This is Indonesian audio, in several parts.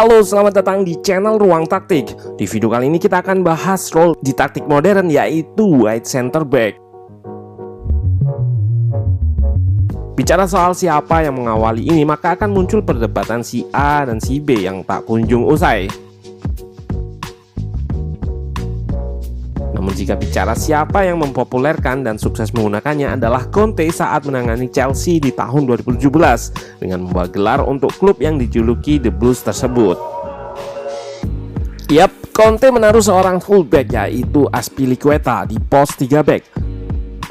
Halo, selamat datang di channel Ruang Taktik. Di video kali ini kita akan bahas role di taktik modern yaitu wide center back. Bicara soal siapa yang mengawali ini, maka akan muncul perdebatan si A dan si B yang tak kunjung usai. Namun jika bicara siapa yang mempopulerkan dan sukses menggunakannya adalah Conte saat menangani Chelsea di tahun 2017 dengan membawa gelar untuk klub yang dijuluki The Blues tersebut. Yap, Conte menaruh seorang fullback yaitu Aspilicueta di pos 3 back.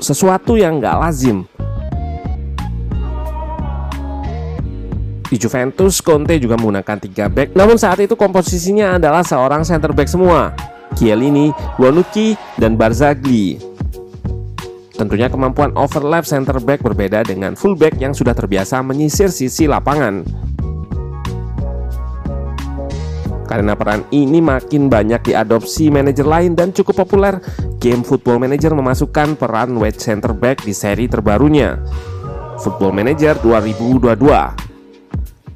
Sesuatu yang nggak lazim. Di Juventus, Conte juga menggunakan 3 back, namun saat itu komposisinya adalah seorang center back semua. Chiellini, Bonucci, dan Barzagli. Tentunya kemampuan overlap center back berbeda dengan fullback yang sudah terbiasa menyisir sisi lapangan. Karena peran ini makin banyak diadopsi manajer lain dan cukup populer, game Football Manager memasukkan peran wide center back di seri terbarunya, Football Manager 2022.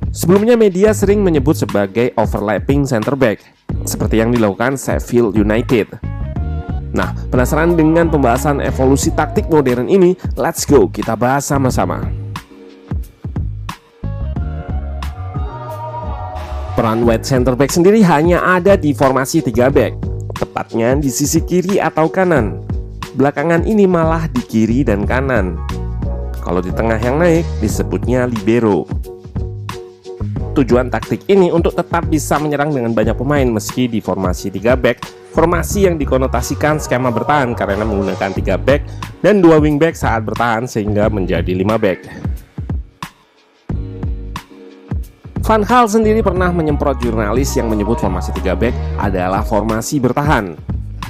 Sebelumnya media sering menyebut sebagai overlapping center back seperti yang dilakukan Sheffield United. Nah, penasaran dengan pembahasan evolusi taktik modern ini? Let's go, kita bahas sama-sama. Peran wide center back sendiri hanya ada di formasi 3 back, tepatnya di sisi kiri atau kanan. Belakangan ini malah di kiri dan kanan. Kalau di tengah yang naik disebutnya libero. Tujuan taktik ini untuk tetap bisa menyerang dengan banyak pemain meski di formasi 3 back, formasi yang dikonotasikan skema bertahan karena menggunakan 3 back dan 2 wing back saat bertahan sehingga menjadi 5 back. Van Gaal sendiri pernah menyemprot jurnalis yang menyebut formasi 3 back adalah formasi bertahan.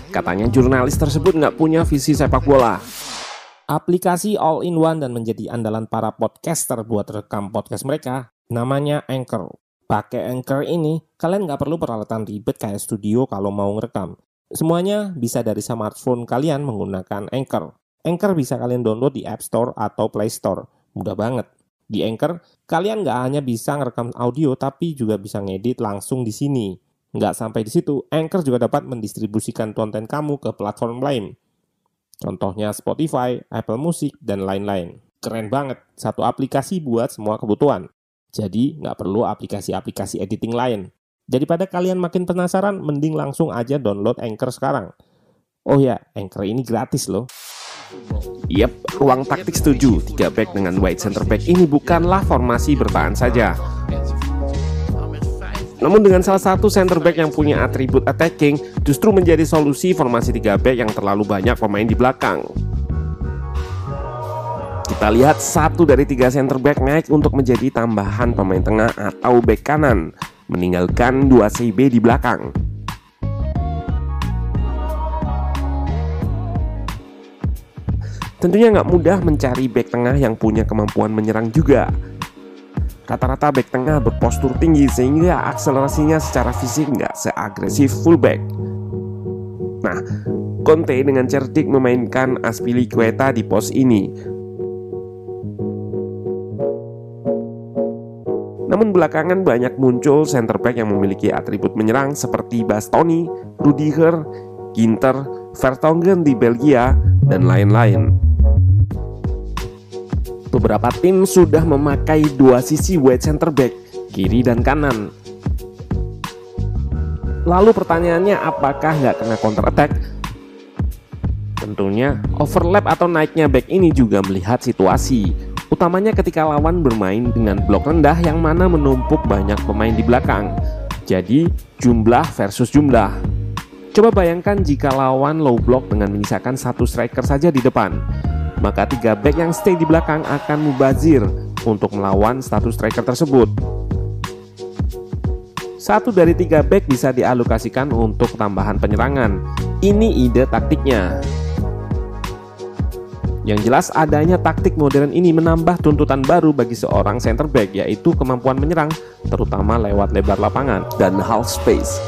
Katanya jurnalis tersebut nggak punya visi sepak bola. Aplikasi all-in-one dan menjadi andalan para podcaster buat rekam podcast mereka Namanya Anchor. Pakai Anchor ini, kalian nggak perlu peralatan ribet kayak studio kalau mau ngerekam. Semuanya bisa dari smartphone kalian menggunakan Anchor. Anchor bisa kalian download di App Store atau Play Store. Mudah banget. Di Anchor, kalian nggak hanya bisa ngerekam audio, tapi juga bisa ngedit langsung di sini. Nggak sampai di situ, Anchor juga dapat mendistribusikan konten kamu ke platform lain. Contohnya Spotify, Apple Music, dan lain-lain. Keren banget, satu aplikasi buat semua kebutuhan. Jadi nggak perlu aplikasi-aplikasi editing lain. Daripada kalian makin penasaran, mending langsung aja download Anchor sekarang. Oh ya, Anchor ini gratis loh. Yep, ruang taktik setuju. Tiga back dengan wide center back ini bukanlah formasi bertahan saja. Namun dengan salah satu center back yang punya atribut attacking, justru menjadi solusi formasi tiga back yang terlalu banyak pemain di belakang. Kita lihat satu dari tiga center back naik untuk menjadi tambahan pemain tengah atau back kanan, meninggalkan dua CB di belakang. Tentunya nggak mudah mencari back tengah yang punya kemampuan menyerang juga. Rata-rata back tengah berpostur tinggi sehingga akselerasinya secara fisik nggak seagresif fullback. Nah, Conte dengan cerdik memainkan Aspilicueta di pos ini Namun belakangan banyak muncul center back yang memiliki atribut menyerang seperti Bastoni, Rudiger, Ginter, Vertonghen di Belgia, dan lain-lain. Beberapa tim sudah memakai dua sisi wide center back, kiri dan kanan. Lalu pertanyaannya apakah nggak kena counter attack? Tentunya, overlap atau naiknya back ini juga melihat situasi, utamanya ketika lawan bermain dengan blok rendah yang mana menumpuk banyak pemain di belakang. Jadi, jumlah versus jumlah. Coba bayangkan jika lawan low block dengan menyisakan satu striker saja di depan, maka tiga back yang stay di belakang akan mubazir untuk melawan status striker tersebut. Satu dari tiga back bisa dialokasikan untuk tambahan penyerangan. Ini ide taktiknya. Yang jelas adanya taktik modern ini menambah tuntutan baru bagi seorang center back yaitu kemampuan menyerang terutama lewat lebar lapangan dan half space.